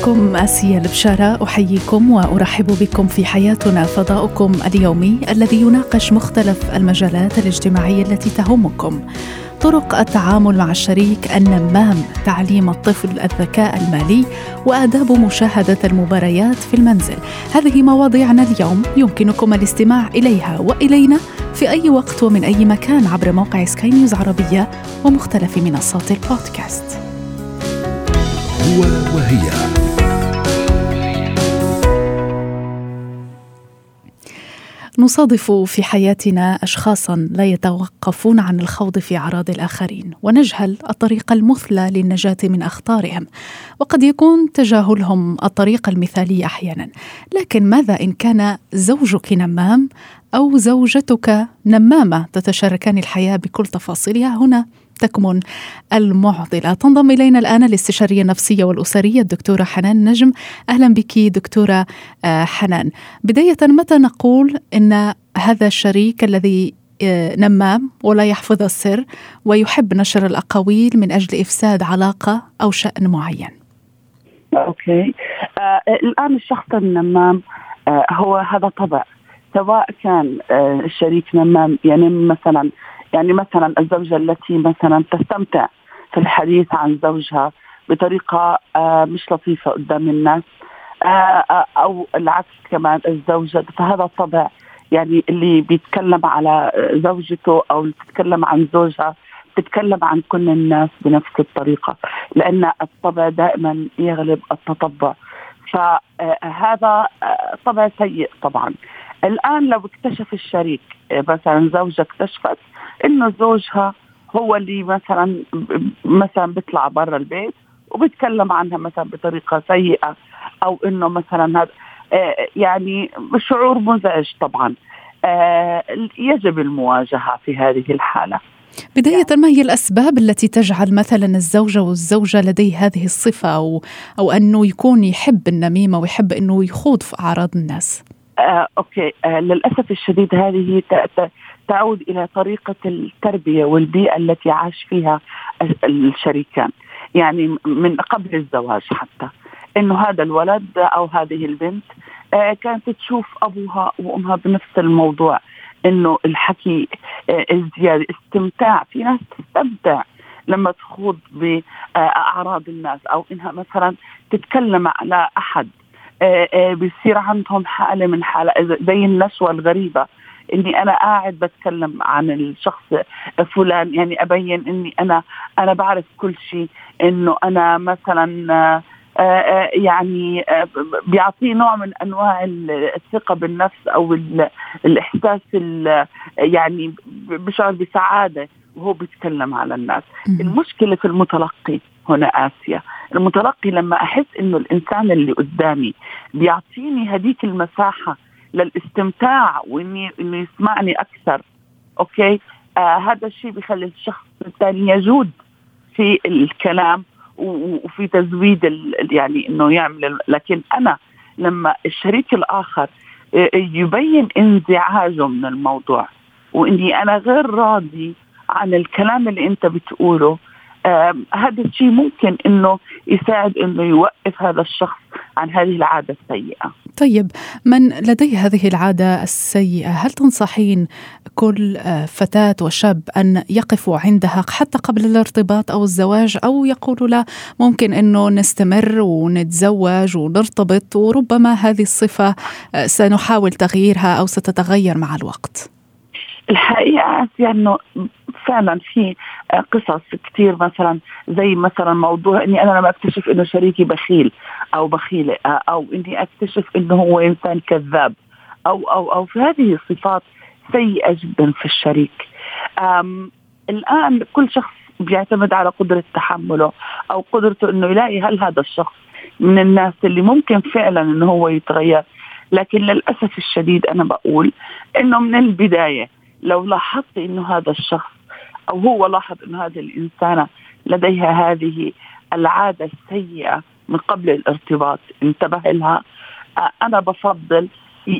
معكم آسيا البشارة أحييكم وأرحب بكم في حياتنا فضاؤكم اليومي الذي يناقش مختلف المجالات الاجتماعية التي تهمكم. طرق التعامل مع الشريك النمام تعليم الطفل الذكاء المالي وآداب مشاهدة المباريات في المنزل. هذه مواضيعنا اليوم يمكنكم الاستماع إليها وإلينا في أي وقت ومن أي مكان عبر موقع سكاي نيوز عربية ومختلف منصات البودكاست. وهي. نصادف في حياتنا اشخاصا لا يتوقفون عن الخوض في أعراض الآخرين ونجهل الطريقة المثلى للنجاة من أخطارهم. وقد يكون تجاهلهم الطريقة المثاليه أحيانا. لكن ماذا إن كان زوجك نمام أو زوجتك نمامة تتشاركان الحياة بكل تفاصيلها؟ هنا تكمن المعضلة. تنضم إلينا الآن الاستشارية النفسية والأسرية الدكتورة حنان نجم. أهلا بك دكتورة آه، حنان. بداية متى نقول أن هذا الشريك الذي آه، نمام ولا يحفظ السر ويحب نشر الأقاويل من أجل إفساد علاقة أو شأن معين؟ أوكي. آه الآن الشخص النمام آه هو هذا طبع. سواء كان آه الشريك نمام ينم مثلا يعني مثلا الزوجة التي مثلا تستمتع في الحديث عن زوجها بطريقة آه مش لطيفة قدام الناس آه آه أو العكس كمان الزوجة فهذا الطبع يعني اللي بيتكلم على زوجته أو اللي بتتكلم عن زوجها تتكلم عن كل الناس بنفس الطريقة لأن الطبع دائما يغلب التطبع. فهذا طبع سيء طبعا. الآن لو اكتشف الشريك مثلا زوجة اكتشفت إنه زوجها هو اللي مثلا مثلا بيطلع برا البيت وبيتكلم عنها مثلا بطريقة سيئة أو إنه مثلا هذا يعني شعور مزعج طبعا يجب المواجهة في هذه الحالة بداية ما هي الأسباب التي تجعل مثلا الزوجة والزوجة لديه هذه الصفة أو أو أنه يكون يحب النميمة ويحب أنه يخوض في أعراض الناس؟ آه، أوكي. آه، للأسف الشديد هذه تعود إلى طريقة التربية والبيئة التي عاش فيها الشريكان. يعني من قبل الزواج حتى. إنه هذا الولد أو هذه البنت آه، كانت تشوف أبوها وأمها بنفس الموضوع. إنه الحكي آه، الزياده استمتاع. في ناس تستمتع لما تخوض بأعراض الناس. أو إنها مثلا تتكلم على أحد. بيصير عندهم حالة من حالة زي النشوة الغريبة إني أنا قاعد بتكلم عن الشخص فلان يعني أبين إني أنا أنا بعرف كل شيء إنه أنا مثلا آه، آه، يعني آه، بيعطيه نوع من أنواع الثقة بالنفس أو الإحساس يعني بشعر بسعادة وهو بيتكلم على الناس. المشكلة في المتلقي. هنا آسيا. المتلقي لما أحس إنه الإنسان اللي قدامي بيعطيني هذيك المساحة للاستمتاع واني إنه يسمعني أكثر أوكي؟ آه هذا الشيء بيخلي الشخص الثاني يجود في الكلام وفي تزويد يعني إنه يعمل لكن أنا لما الشريك الآخر آه، يبين انزعاجه من الموضوع وإني أنا غير راضي عن الكلام اللي أنت بتقوله هذا الشيء ممكن إنه يساعد إنه يوقف هذا الشخص عن هذه العادة السيئة. طيب من لديه هذه العادة السيئة هل تنصحين كل آه، فتاة وشاب أن يقفوا عندها حتى قبل الارتباط أو الزواج أو يقولوا لا ممكن إنه نستمر ونتزوج ونرتبط وربما هذه الصفة آه، سنحاول تغييرها أو ستتغير مع الوقت؟ الحقيقة أنه فعلا في قصص كثير مثلا زي مثلا موضوع إني أنا لما أكتشف إنه شريكي بخيل أو بخيلة أو إني أكتشف إنه هو إنسان كذاب أو أو أو في هذه الصفات سيئة جدا في الشريك. الآن كل شخص بيعتمد على قدرة تحمله أو قدرته إنه يلاقي هل هذا الشخص من الناس اللي ممكن فعلا إنه هو يتغير. لكن للأسف الشديد أنا بقول إنه من البداية لو لاحظت إنه هذا الشخص أو هو لاحظ إنه هذه الإنسانة لديها هذه العادة السيئة من قبل الارتباط انتبه لها. أنا بفضل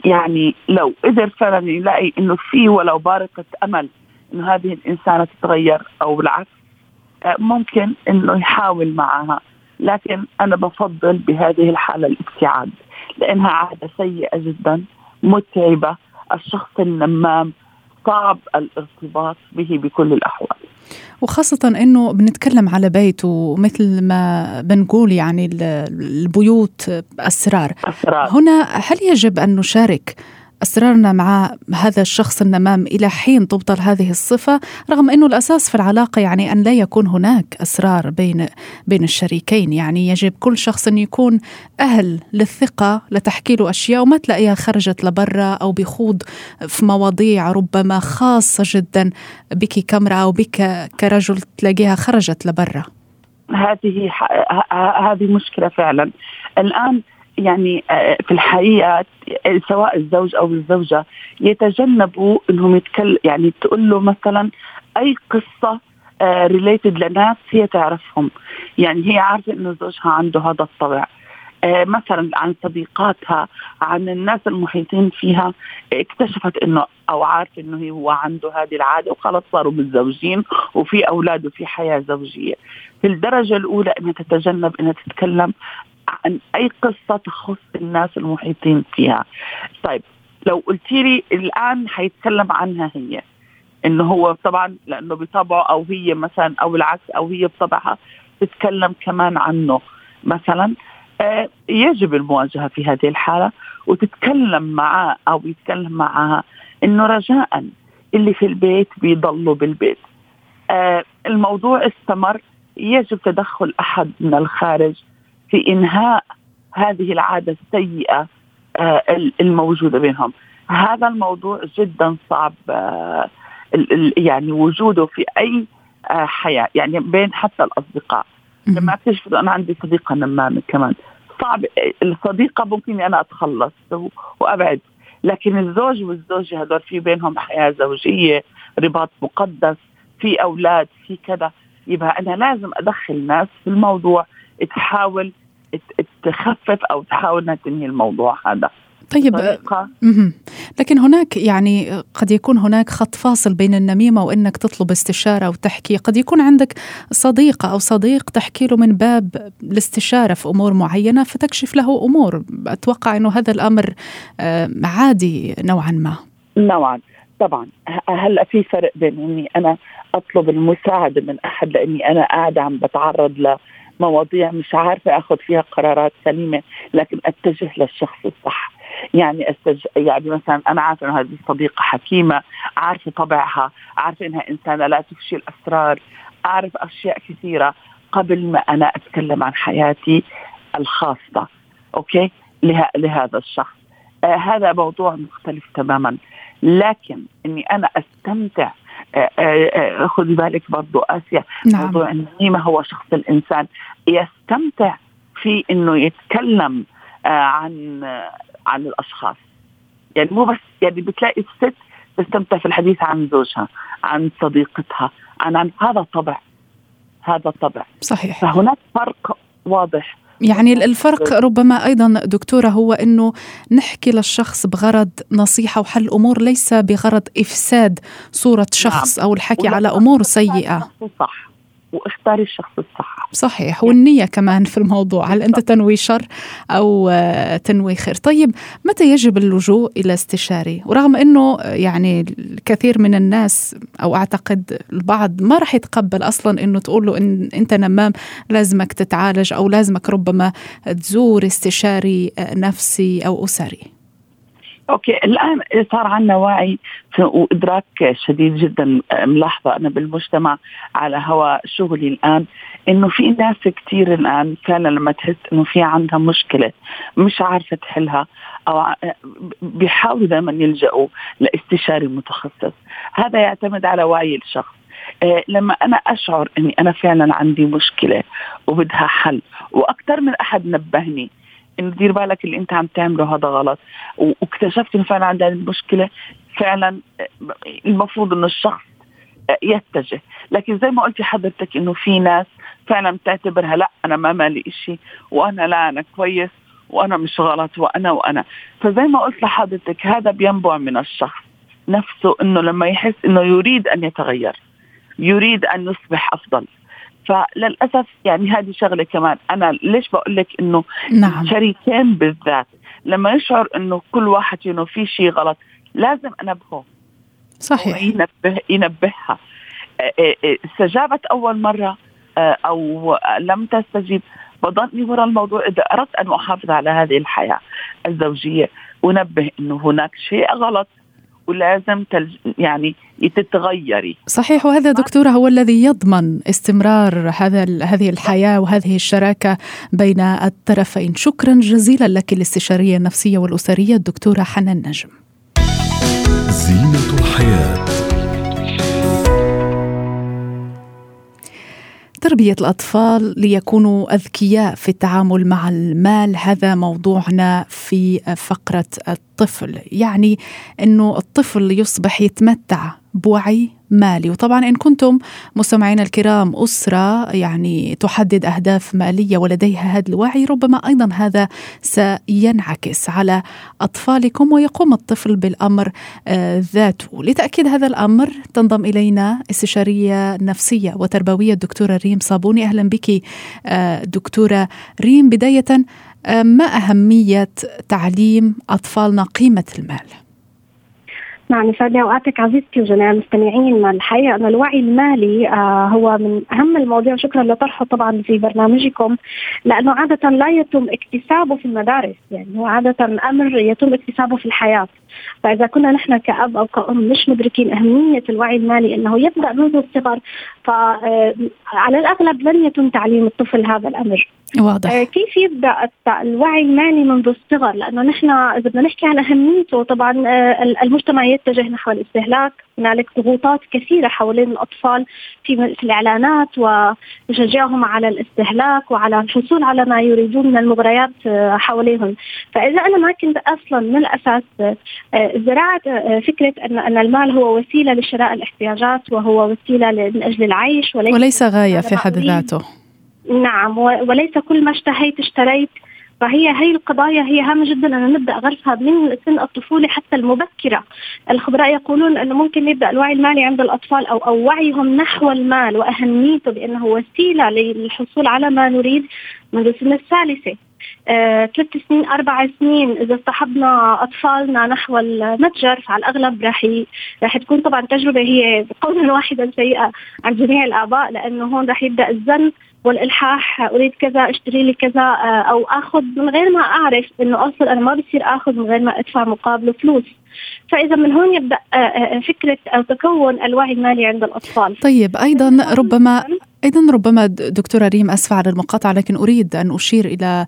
يعني لو قدر فعلا يلاقي إنه في ولو بارقة أمل إنه هذه الإنسانة تتغير أو بالعكس ممكن إنه يحاول معها. لكن أنا بفضل بهذه الحالة الابتعاد لأنها عادة سيئة جدا متعبة الشخص النمام صعب الارتباط به بكل الأحوال وخاصة إنه بنتكلم على بيت ومثل ما بنقول يعني البيوت أسرار. أسرار هنا هل يجب أن نشارك أسرارنا مع هذا الشخص النمام إلى حين تبطل هذه الصفة رغم أنه الأساس في العلاقة يعني أن لا يكون هناك أسرار بين بين الشريكين. يعني يجب كل شخص أن يكون أهل للثقة لتحكي له أشياء وما تلاقيها خرجت لبرا أو بيخوض في مواضيع ربما خاصة جدا بك كامرأة أو بك كرجل تلاقيها خرجت لبرا. هذه هذه مشكلة فعلا. الآن يعني آه، في الحقيقة سواء الزوج أو الزوجة يتجنبوا إنهم يتكلم يعني تقول له مثلا أي قصة ريليتد آه، لناس هي تعرفهم يعني هي عارفة إنه زوجها عنده هذا الطبع آه مثلا عن صديقاتها عن الناس المحيطين فيها اكتشفت إنه أو عارفة إنه هو عنده هذه العادة وخلص صاروا متزوجين وفي أولاد وفي حياة زوجية. في الدرجة الأولى إنها تتجنب إنها تتكلم عن أي قصة تخص الناس المحيطين فيها. طيب لو قلت لي الآن حيتكلم عنها هي إنه هو طبعا لأنه بطبعه أو هي مثلا أو العكس أو هي بطبعها تتكلم كمان عنه مثلا آه يجب المواجهة في هذه الحالة وتتكلم معاه أو يتكلم معها إنه رجاء اللي في البيت بيضلوا بالبيت آه الموضوع استمر يجب تدخل أحد من الخارج في إنهاء هذه العادة السيئة آه، الموجودة بينهم. هذا الموضوع جدا صعب آه، يعني وجوده في أي آه، حياة يعني بين حتى الأصدقاء. لما أكتشف أنا عندي صديقة نمامة كمان. صعب الصديقة ممكن أنا أتخلص وأبعد لكن الزوج والزوجه هذول في بينهم حياة زوجية رباط مقدس في أولاد في كذا. يبقى أنا لازم أدخل ناس في الموضوع تحاول تخفف أو تحاول إنها تنهي الموضوع هذا. طيب لكن هناك يعني قد يكون هناك خط فاصل بين النميمة وإنك تطلب استشارة وتحكي قد يكون عندك صديقة أو صديق تحكي له من باب الاستشارة في أمور معينة فتكشف له أمور. أتوقع أنه هذا الأمر آه، عادي نوعا ما. نوعا. طبعا. هلا في فرق بين إني أنا أطلب المساعدة من أحد لأني أنا قاعدة عم بتعرض لمواضيع مش عارفة أخذ فيها قرارات سليمة لكن أتجه للشخص الصح. يعني استج... يعني مثلا أنا عارفة إنه هذه الصديقه حكيمة عارفة طبعها عارفة إنها إنسانة لا تفشي الأسرار أعرف أشياء كثيرة. قبل ما أنا أتكلم عن حياتي الخاصة أوكي؟ له... لهذا الشخص. آه هذا موضوع مختلف تماما. لكن إني أنا أستمتع خذي بالك برضو آسيا. نعم. موضوع النميمه هو شخص الإنسان يستمتع في إنه يتكلم آه عن عن الأشخاص. يعني مو بس يعني بتلاقي الست تستمتع في الحديث عن زوجها عن صديقتها عن, عن هذا طبع هذا طبع صحيح. فهناك فرق واضح. يعني الفرق ربما أيضا دكتورة هو إنه نحكي للشخص بغرض نصيحة وحل امور ليس بغرض إفساد صورة شخص نعم. أو الحكي على أمور سيئة. صح. واختاري الشخص الصح. صحيح والنية كمان في الموضوع هل أنت تنوي شر أو تنوي خير؟ طيب متى يجب اللجوء إلى استشاري؟ ورغم أنه يعني الكثير من الناس أو أعتقد البعض ما راح يتقبل أصلا أنه تقول له إن أنت نمام لازمك تتعالج أو لازمك ربما تزور استشاري نفسي أو أسري. أوكي الآن صار عندنا وعي وادراك شديد جدا ملاحظة أنا بالمجتمع على هوا شغلي الآن إنه في ناس كثير الآن فعلا لما تحس إنه في عندها مشكلة مش عارفة تحلها أو بيحاولوا دائما يلجأوا لاستشاري متخصص. هذا يعتمد على وعي الشخص. آه، لما أنا أشعر إني أنا فعلا عندي مشكلة وبدها حل وأكثر من أحد نبهني إنه دير بالك اللي أنت عم تعمله هذا غلط. واكتشفت إنه فعلا عندها المشكلة فعلا المفروض إنه الشخص يتجه. لكن زي ما قلتي حضرتك إنه في ناس فعلا بتعتبرها لا أنا ما مالي إشي وأنا لا أنا كويس وأنا مش غلط وأنا وأنا. فزي ما قلت لحضرتك هذا بينبع من الشخص نفسه إنه لما يحس إنه يريد أن يتغير يريد أن يصبح أفضل. فللأسف يعني هذه شغلة كمان. أنا ليش بقول لك إنه نعم. شريكين بالذات لما يشعر إنه كل واحد إنه في شيء غلط لازم أنبهه. صحيح. ينبه ينبهها. استجابت أول مرة أو لم تستجيب بضلني وراء الموضوع. إذا أردت أن أحافظ على هذه الحياة الزوجية أنبه إنه هناك شيء غلط. ولازم تلج يعني تتغيري. صحيح وهذا دكتورة هو الذي يضمن استمرار هذا هذه الحياة وهذه الشراكة بين الطرفين. شكرا جزيلا لك الاستشارية النفسية والأسرية الدكتورة حنان نجم. زينة الحياة. تربية الأطفال ليكونوا أذكياء في التعامل مع المال هذا موضوعنا في فقرة الطفل يعني أنه الطفل يصبح يتمتع بوعي مالي. وطبعا إن كنتم مستمعين الكرام أسرة يعني تحدد أهداف مالية ولديها هذا الوعي ربما أيضا هذا سينعكس على أطفالكم ويقوم الطفل بالأمر آه، ذاته. لتأكيد هذا الأمر تنضم إلينا استشارية نفسية وتربوية الدكتورة ريم صابوني. أهلا بك آه، دكتورة ريم. بداية ما أهمية تعليم أطفالنا قيمة المال؟ نعم يسعد لي أوقاتك عزيزتي وجميع المستمعين الحقيقة أن الوعي المالي آه هو من أهم المواضيع. شكرا لطرحه طبعا في برنامجكم لأنه عادة لا يتم اكتسابه في المدارس. يعني هو عادة أمر يتم اكتسابه في الحياة. فإذا كنا نحن كأب أو كأم مش مدركين أهمية الوعي المالي أنه يبدأ منذ الصغر فعلى الأغلب لن يتم تعليم الطفل هذا الأمر. واضح. آه، كيف يبدا الوعي المالي منذ الصغر لأنه نحن إذا بدنا نحكي عن أهميته طبعا آه، المجتمع يتجه نحو الاستهلاك هنالك ضغوطات كثيرة حوالين الأطفال في الإعلانات ويشجعهم على الاستهلاك وعلى الحصول على ما يريدون من المغريات آه، حواليهم. فإذا أنا ما كنت أصلا من الأساس زراعة فكرة ان أن المال هو وسيلة لشراء الاحتياجات وهو وسيلة من أجل العيش وليس, وليس غاية في حد ذاته. نعم وليس كل ما اشتهيت اشتريت فهي هي القضايا هي هامة جدا أن نبدأ غرسها من سن الطفولة حتى المبكرة الخبراء يقولون أنه ممكن يبدأ الوعي المالي عند الأطفال أو, أو وعيهم نحو المال وأهميته بأنه وسيلة للحصول على ما نريد منذ السن الثالثة آه، ثلاث سنين أربع سنين إذا اصطحبنا أطفالنا نحو المتجر فعلى الأغلب راح. راح تكون طبعا تجربة هي قولا واحدا سيئة عن جميع الآباء لأنه هون راح يبدأ الزن والإلحاح أريد كذا أشتري لي كذا آه، أو آخذ من غير ما أعرف إنه أصلا أنا ما بصير آخذ من غير ما أدفع مقابله فلوس. فإذا من هون يبدأ آه، فكرة أو تكون الوعي المالي عند الأطفال. طيب أيضا ربما أيضا ربما دكتورة ريم أسفة على المقاطعة لكن أريد أن أشير إلى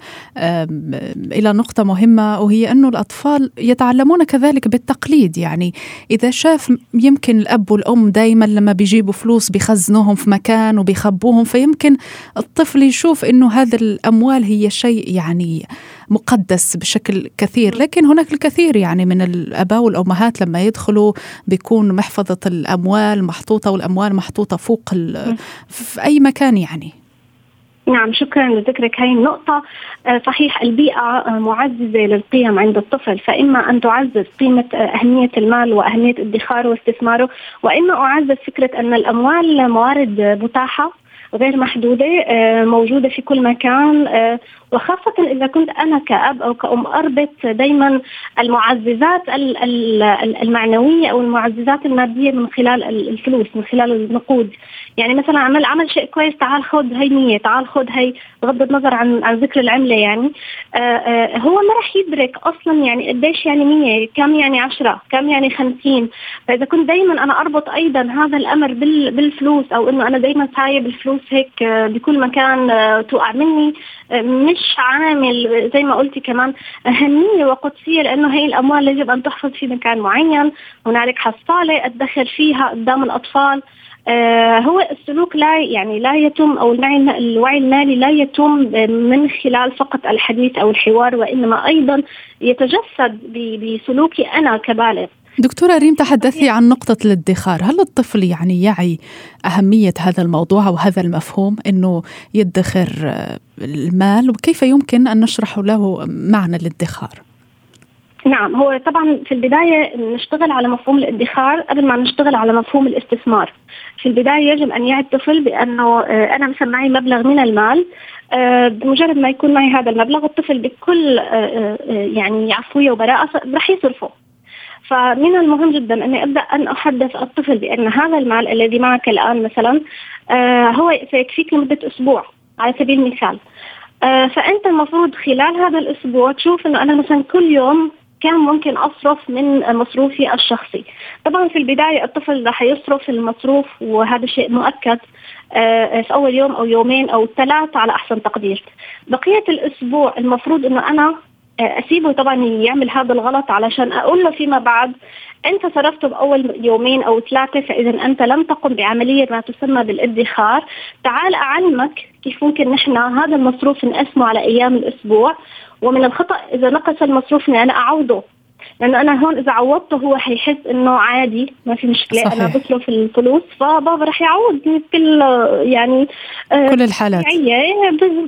إلى نقطة مهمة وهي انه الأطفال يتعلمون كذلك بالتقليد. يعني إذا شاف يمكن الأب والأم دائما لما بيجيبوا فلوس بيخزنوهم في مكان وبيخبوهم فيمكن الطفل يشوف إنه هذا الأموال هي شيء يعني مقدس بشكل كثير لكن هناك الكثير يعني من الأباء والأمهات لما يدخلوا بيكون محفظة الأموال محطوطة والأموال محطوطة فوق في أي مكان يعني. نعم شكرا لذكرك. هاي النقطة آه، صحيح البيئة آه، معززة للقيم عند الطفل فإما أن تعزز قيمة آه، أهمية المال وأهمية ادخاره واستثماره وإما أعزز فكرة أن الأموال موارد متاحة. غير محدودة موجودة في كل مكان وخاصة إذا كنت أنا كأب أو كأم أربط دايما المعززات المعنوية أو المعززات المادية من خلال الفلوس من خلال النقود. يعني مثلا عمل عمل شيء كويس تعال خذ هي مية تعال خذ هي بغض النظر عن عن ذكر العملة يعني. آآ آآ هو ما راح يدرك أصلا يعني قديش يعني مية كم يعني عشرة كم يعني خمسين. فإذا كنت دايما أنا أربط أيضا هذا الأمر بالفلوس أو إنه أنا دايما سايب الفلوس هيك بكل مكان توقع مني مش عامل زي ما قلتي كمان أهمية وقدسية لأنه هي الأموال يجب أن تحفظ في مكان معين. هنالك حصالة أدخر فيها قدام الأطفال. آه هو السلوك لا يعني لا يتم أو الوعي المالي لا يتم من خلال فقط الحديث أو الحوار وإنما أيضا يتجسد بسلوكي أنا كبالغ. دكتورة ريم تحدثي عن نقطة الادخار. هل الطفل يعني يعي أهمية هذا الموضوع أو هذا المفهوم أنه يدخر المال؟ وكيف يمكن أن نشرح له معنى الادخار؟ نعم هو طبعا في البداية نشتغل على مفهوم الادخار قبل ما نشتغل على مفهوم الاستثمار. في البداية يجب أن يعي الطفل بأنه آه، أنا مثلا معي مبلغ من المال آه، بمجرد ما يكون معي هذا المبلغ الطفل بكل آه، يعني عفوية وبراءة رح يصرفه. فمن المهم جدا أني أبدأ أن أحدث الطفل بأن هذا المال الذي معك الآن مثلا هو سيكفيك لمدة أسبوع على سبيل المثال. فأنت المفروض خلال هذا الأسبوع تشوف إنه أنا مثلا كل يوم كم ممكن أصرف من مصروفي الشخصي. طبعا في البداية الطفل رح يصرف المصروف وهذا شيء مؤكد آه، في أول يوم أو يومين أو ثلاث على أحسن تقدير. بقية الأسبوع المفروض إنه أنا آه، أسيبه طبعا يعمل هذا الغلط علشان أقول له فيما بعد أنت صرفته بأول يومين أو ثلاثة فاذا أنت لم تقم بعملية ما تسمى بالادخار. تعال أعلمك كيف ممكن نحن هذا المصروف نقسمه على أيام الأسبوع. ومن الخطأ إذا نقص المصروف إني أنا اعوضه لأنه أنا هون إذا عوضته هو حيحس إنه عادي ما في مشكلة. صحيح. أنا بصرف الفلوس فبابا رح يعوضني بكل يعني آه، كل الحالات.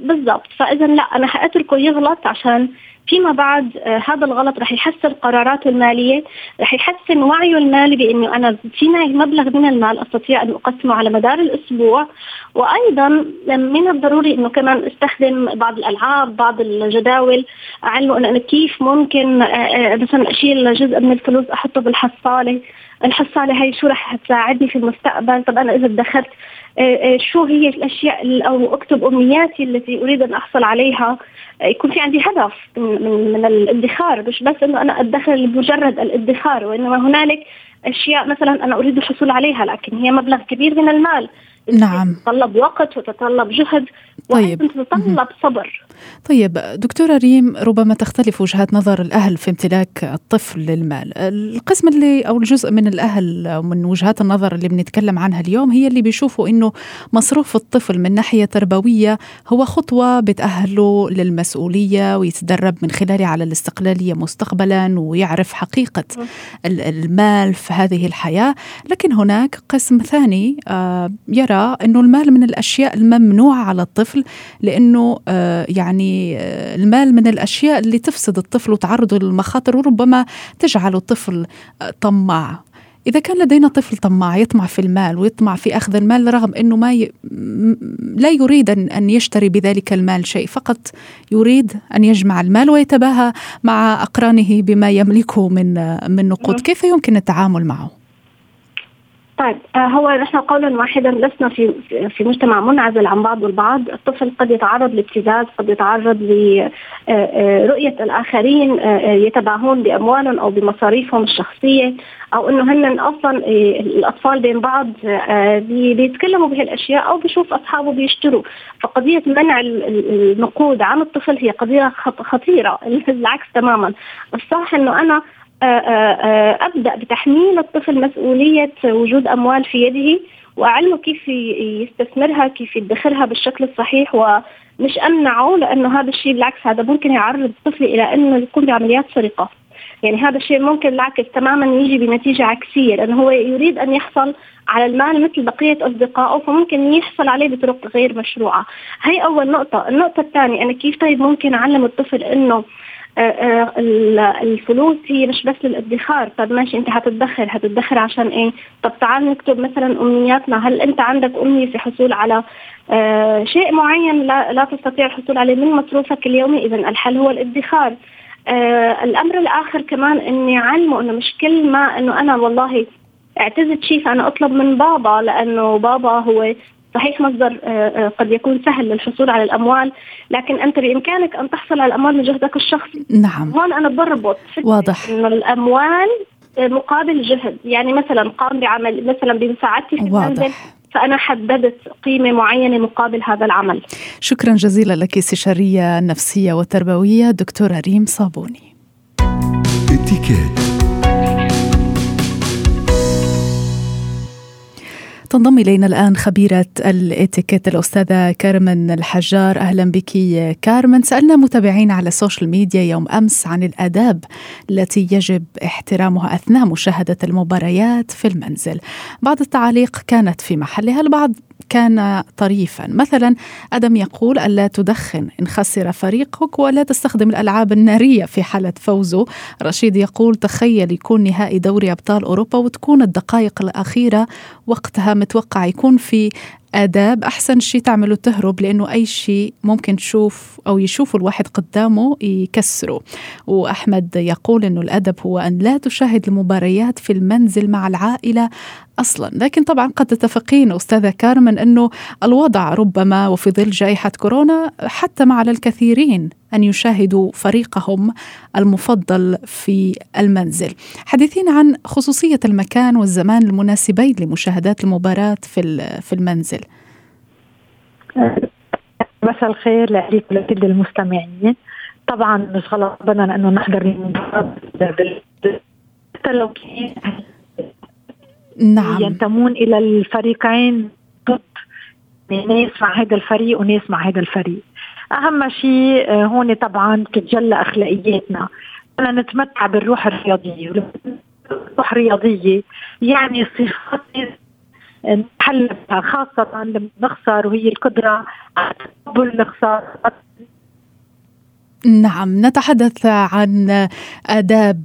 بالضبط. فاذا لا أنا حأتركه يغلط عشان فيما بعد آه هذا الغلط رح يحسن قراراته المالية رح يحسن وعيه المالي بأنه أنا في معي مبلغ من المال أستطيع أن أقسمه على مدار الأسبوع وأيضا من الضروري أنه كمان أستخدم بعض الألعاب بعض الجداول أعلمه أنه كيف ممكن آه, آه، مثلا أشيل جزء من الفلوس أحطه بالحصالة. الحصالة هي شو رح تساعدني في المستقبل؟ طب أنا إذا ادخرت آه، آه، شو هي الأشياء أو أكتب أمنياتي التي أريد أن أحصل عليها؟ آه، يكون في عندي هدف من, من الادخار. مش بس إنه أنا ادخر لمجرد الادخار وإنما هنالك أشياء مثلا أنا أريد الحصول عليها لكن هي مبلغ كبير من المال. نعم. تتطلب وقت وتتطلب جهد طيب. تتطلب صبر. طيب دكتورة ريم ربما تختلف وجهات نظر الأهل في امتلاك الطفل للمال. القسم اللي أو الجزء من الأهل من وجهات النظر اللي بنتكلم عنها اليوم هي اللي بيشوفوا أنه مصروف الطفل من ناحية تربوية هو خطوة بتأهله للمسؤولية ويتدرب من خلالها على الاستقلالية مستقبلا ويعرف حقيقة المال في هذه الحياة. لكن هناك قسم ثاني آه، يرى أنه المال من الأشياء الممنوعة على الطفل لأنه آه، يعني آه، المال من الأشياء اللي تفسد الطفل وتعرضه للمخاطر وربما تجعل الطفل آه، طماع. إذا كان لدينا طفل طماع يطمع في المال ويطمع في أخذ المال رغم أنه ما ي... لا يريد أن يشتري بذلك المال شيء فقط يريد أن يجمع المال ويتباهى مع أقرانه بما يملكه من من نقود. كيف يمكن التعامل معه؟ طيب آه، هو نحن قولا واحدا لسنا في في مجتمع منعزل عن بعض البعض، الطفل قد يتعرض لابتزاز، قد يتعرض لرؤية آه، آه، الآخرين يتباهون بأموالهم أو بمصاريفهم الشخصية أو إنه هن أصلا الأطفال بين بعض بيتكلموا بهالأشياء أو بيشوف أصحابه بيشتروا، فقضية منع النقود عن الطفل هي قضية خطيرة العكس تماما، الصح إنه أنا أبدأ بتحميل الطفل مسؤولية وجود أموال في يده وأعلمه كيف يستثمرها كيف يدخرها بالشكل الصحيح ومش أمنعه لأنه هذا الشيء بالعكس هذا ممكن يعرض الطفل إلى أنه يكون بعمليات سرقة. يعني هذا الشيء ممكن العكس تماما يجي بنتيجة عكسية لأنه هو يريد أن يحصل على المال مثل بقية أصدقائه فممكن يحصل عليه بطرق غير مشروعة. هي أول نقطة. النقطة الثانية أنا كيف طيب ممكن أعلم الطفل آه، آه، الفلوس هي مش بس للادخار. طب ماشي انت هتدخر هتدخر عشان إيه؟ طب تعال نكتب مثلا أمنياتنا. هل انت عندك أمنية في حصول على آه شيء معين؟ لا, لا تستطيع الحصول عليه. من مصروفك اليومي؟ اذا الحل هو الادخار. آه الأمر الآخر كمان إني أعلمه إنه مش كل ما إنه أنا والله اعتزت شيء فأنا أطلب من بابا لأنه بابا هو صحيح مصدر آه، آه، قد يكون سهل للحصول على الأموال لكن أنت بإمكانك أن تحصل على الأموال من جهدك الشخصي. نعم. هون أنا بربط واضح. إنه الأموال مقابل جهد. يعني مثلا قام بعمل مثلا بمساعدتي في المنزل فأنا حددت قيمة معينة مقابل هذا العمل. شكرا جزيلا لك استشارية نفسية وتربوية دكتورة ريم صابوني. تنضم إلينا الآن خبيرة الإتيكيت الأستاذة كارمن الحجار. أهلا بك كارمن. سألنا متابعين على السوشيال ميديا يوم أمس عن الأداب التي يجب احترامها أثناء مشاهدة المباريات في المنزل. بعض التعاليق كانت في محلها البعض كان طريفا. مثلا أدم يقول ألا تدخن إن خسر فريقك ولا تستخدم الألعاب النارية في حالة فوزه. رشيد يقول تخيل يكون نهائي دوري أبطال أوروبا وتكون الدقائق الأخيرة وقتها متوقع يكون في آداب أحسن شيء تعمله تهرب لأنه أي شيء ممكن تشوف أو يشوفه الواحد قدامه يكسره وأحمد يقول أنه الأدب هو أن لا تشاهد المباريات في المنزل مع العائلة أصلا، لكن طبعا قد تتفقين أستاذة كارمن انه الوضع ربما وفي ظل جائحة كورونا حتى مع الكثيرين أن يشاهدوا فريقهم المفضل في المنزل. حديثين عن خصوصية المكان والزمان المناسبين لمشاهدات المباراة في في المنزل. مساء الخير لك ولكل المستمعين. طبعا مش غلط ابدا إنه نحضر المباراه حتى لو كان نعم. ينتمون إلى الفريقين. ضد ناس مع هذا الفريق وناس مع هذا الفريق. أهم شيء آه، هون طبعا تتجلى أخلاقياتنا. بدنا نتمتع بالروح الرياضية. الروح الرياضية يعني صفات نحلها خاصة لما نخسر وهي القدرة على تقبل الخسارة نعم نتحدث عن آداب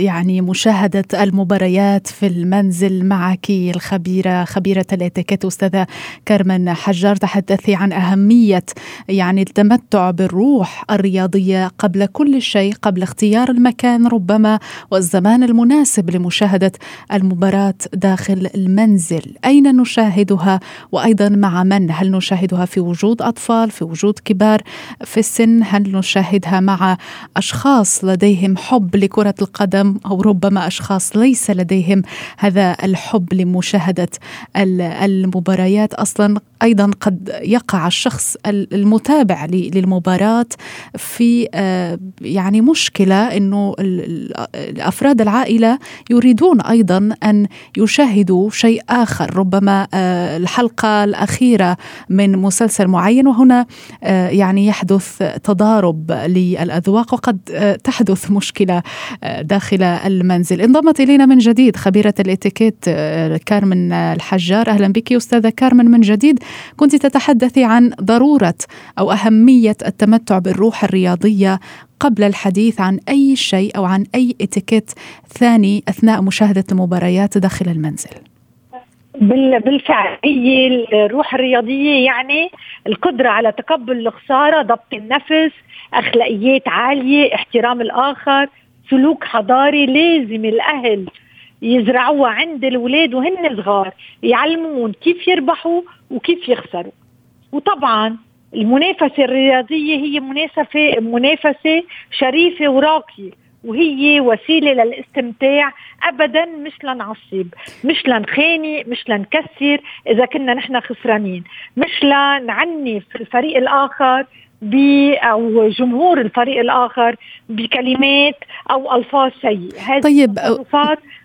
يعني مشاهدة المباريات في المنزل معك الخبيرة خبيرة الاتيكيت أستاذة كارمن حجار تحدثي عن أهمية يعني التمتع بالروح الرياضية قبل كل شيء قبل اختيار المكان ربما والزمان المناسب لمشاهدة المباراة داخل المنزل. أين نشاهدها؟ وأيضا مع من؟ هل نشاهدها في وجود أطفال في وجود كبار في السن؟ هل نشاهدها مع أشخاص لديهم حب لكرة القدم أو ربما أشخاص ليس لديهم هذا الحب لمشاهدة المباريات. أصلا أيضا قد يقع الشخص المتابع للمباراة في آه، يعني مشكلة إنه الأفراد العائلة يريدون أيضا أن يشاهدوا شيء آخر. ربما آه، الحلقة الأخيرة من مسلسل معين وهنا آه، يعني يحدث تضارب للأذواق وقد تحدث مشكلة داخل المنزل. انضمت إلينا من جديد خبيرة الإتيكيت كارمن الحجار. أهلا بك أستاذة كارمن من جديد. كنت تتحدثي عن ضرورة أو أهمية التمتع بالروح الرياضية قبل الحديث عن أي شيء أو عن أي إتيكيت ثاني أثناء مشاهدة المباريات داخل المنزل. بالفعل هي الروح الرياضية يعني القدرة على تقبل الخسارة، ضبط النفس، أخلاقيات عالية، احترام الآخر، سلوك حضاري لازم الأهل يزرعوها عند الأولاد وهن صغار يعلمون كيف يربحوا وكيف يخسروا. وطبعا المنافسة الرياضية هي منافسة منافسة شريفة وراقية. وهي وسيلة للاستمتاع ابدا مش لنعصب مش لنخانق مش لنكسر إذا كنا نحن خسرانين مش لنعنف الفريق الآخر أو جمهور الفريق الآخر بكلمات أو ألفاظ سيئة طيب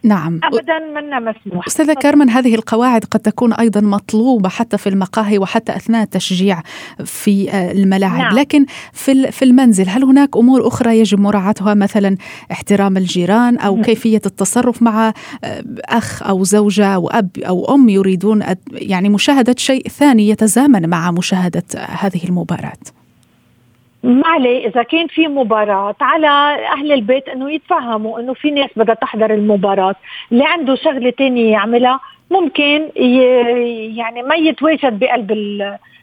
نعم ابدا منا مسموح أستاذة كارمن هذه القواعد قد تكون أيضا مطلوبة حتى في المقاهي وحتى أثناء التشجيع في آه، الملاعب نعم. لكن في في المنزل هل هناك أمور أخرى يجب مراعاتها مثلا احترام الجيران أو م. نعم. كيفية التصرف مع آه، أخ أو زوجة أو أب أو أم يريدون يعني مشاهدة شيء ثاني يتزامن مع مشاهدة هذه المباراة ما عليه إذا كان في مباراة على أهل البيت إنه يتفهموا إنه في ناس بدها تحضر المباراة. اللي عنده شغلة تانية يعملها ممكن يعني ما يتواجد بقلب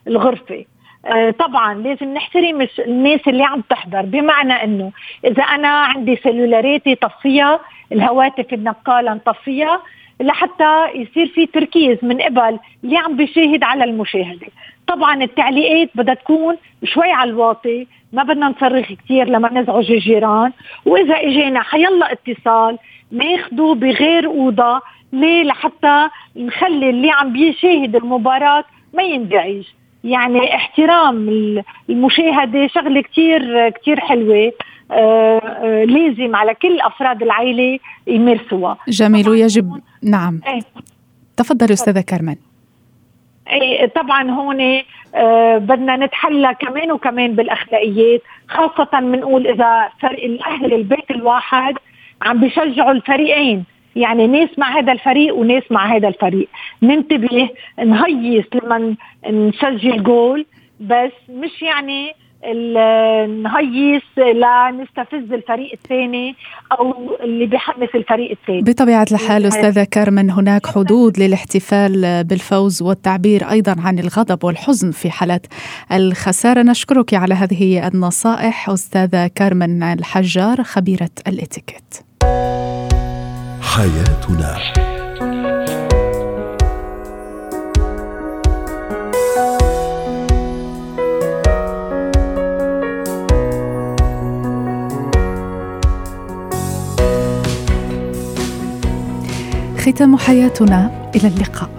الغرفة. آه، طبعا لازم نحترم الناس اللي عم تحضر. بمعنى إنه إذا أنا عندي سلولاراتي طفيها الهواتف النقاله نطفيها لحتى يصير في تركيز من قبل اللي عم بيشاهد على المشاهدة. طبعا التعليقات بدها تكون شوي على الواطي ما بدنا نصرخ كثير لما نزعج الجيران. وإذا إجينا حيلا اتصال ناخده بغير أوضة ليه؟ لحتى نخلي اللي عم بيشاهد المباراة ما ينزعج يعني احترام المشاهدة شغلة كثير كثير حلوة. آه آه لازم على كل أفراد العائله يمارسوها. جميل ويجب نعم. إيه. تفضل أستاذة كارمن طبعا هون آه بدنا نتحلى كمان وكمان بالأخلاقيات خاصة بنقول إذا فريق الأهل البيت الواحد عم بيشجعوا الفريقين. يعني ناس مع هذا الفريق وناس مع هذا الفريق. ننتبه نهيص لما نسجل جول بس مش يعني نهيص لنستفز الفريق الثاني أو اللي بيحمس الفريق الثاني. بطبيعة الحال أستاذة كارمن هناك حدود للاحتفال بالفوز والتعبير أيضا عن الغضب والحزن في حالات الخسارة. نشكرك على هذه النصائح أستاذة كارمن الحجار خبيرة الإتيكيت. حياتنا. ختام حياتنا إلى اللقاء.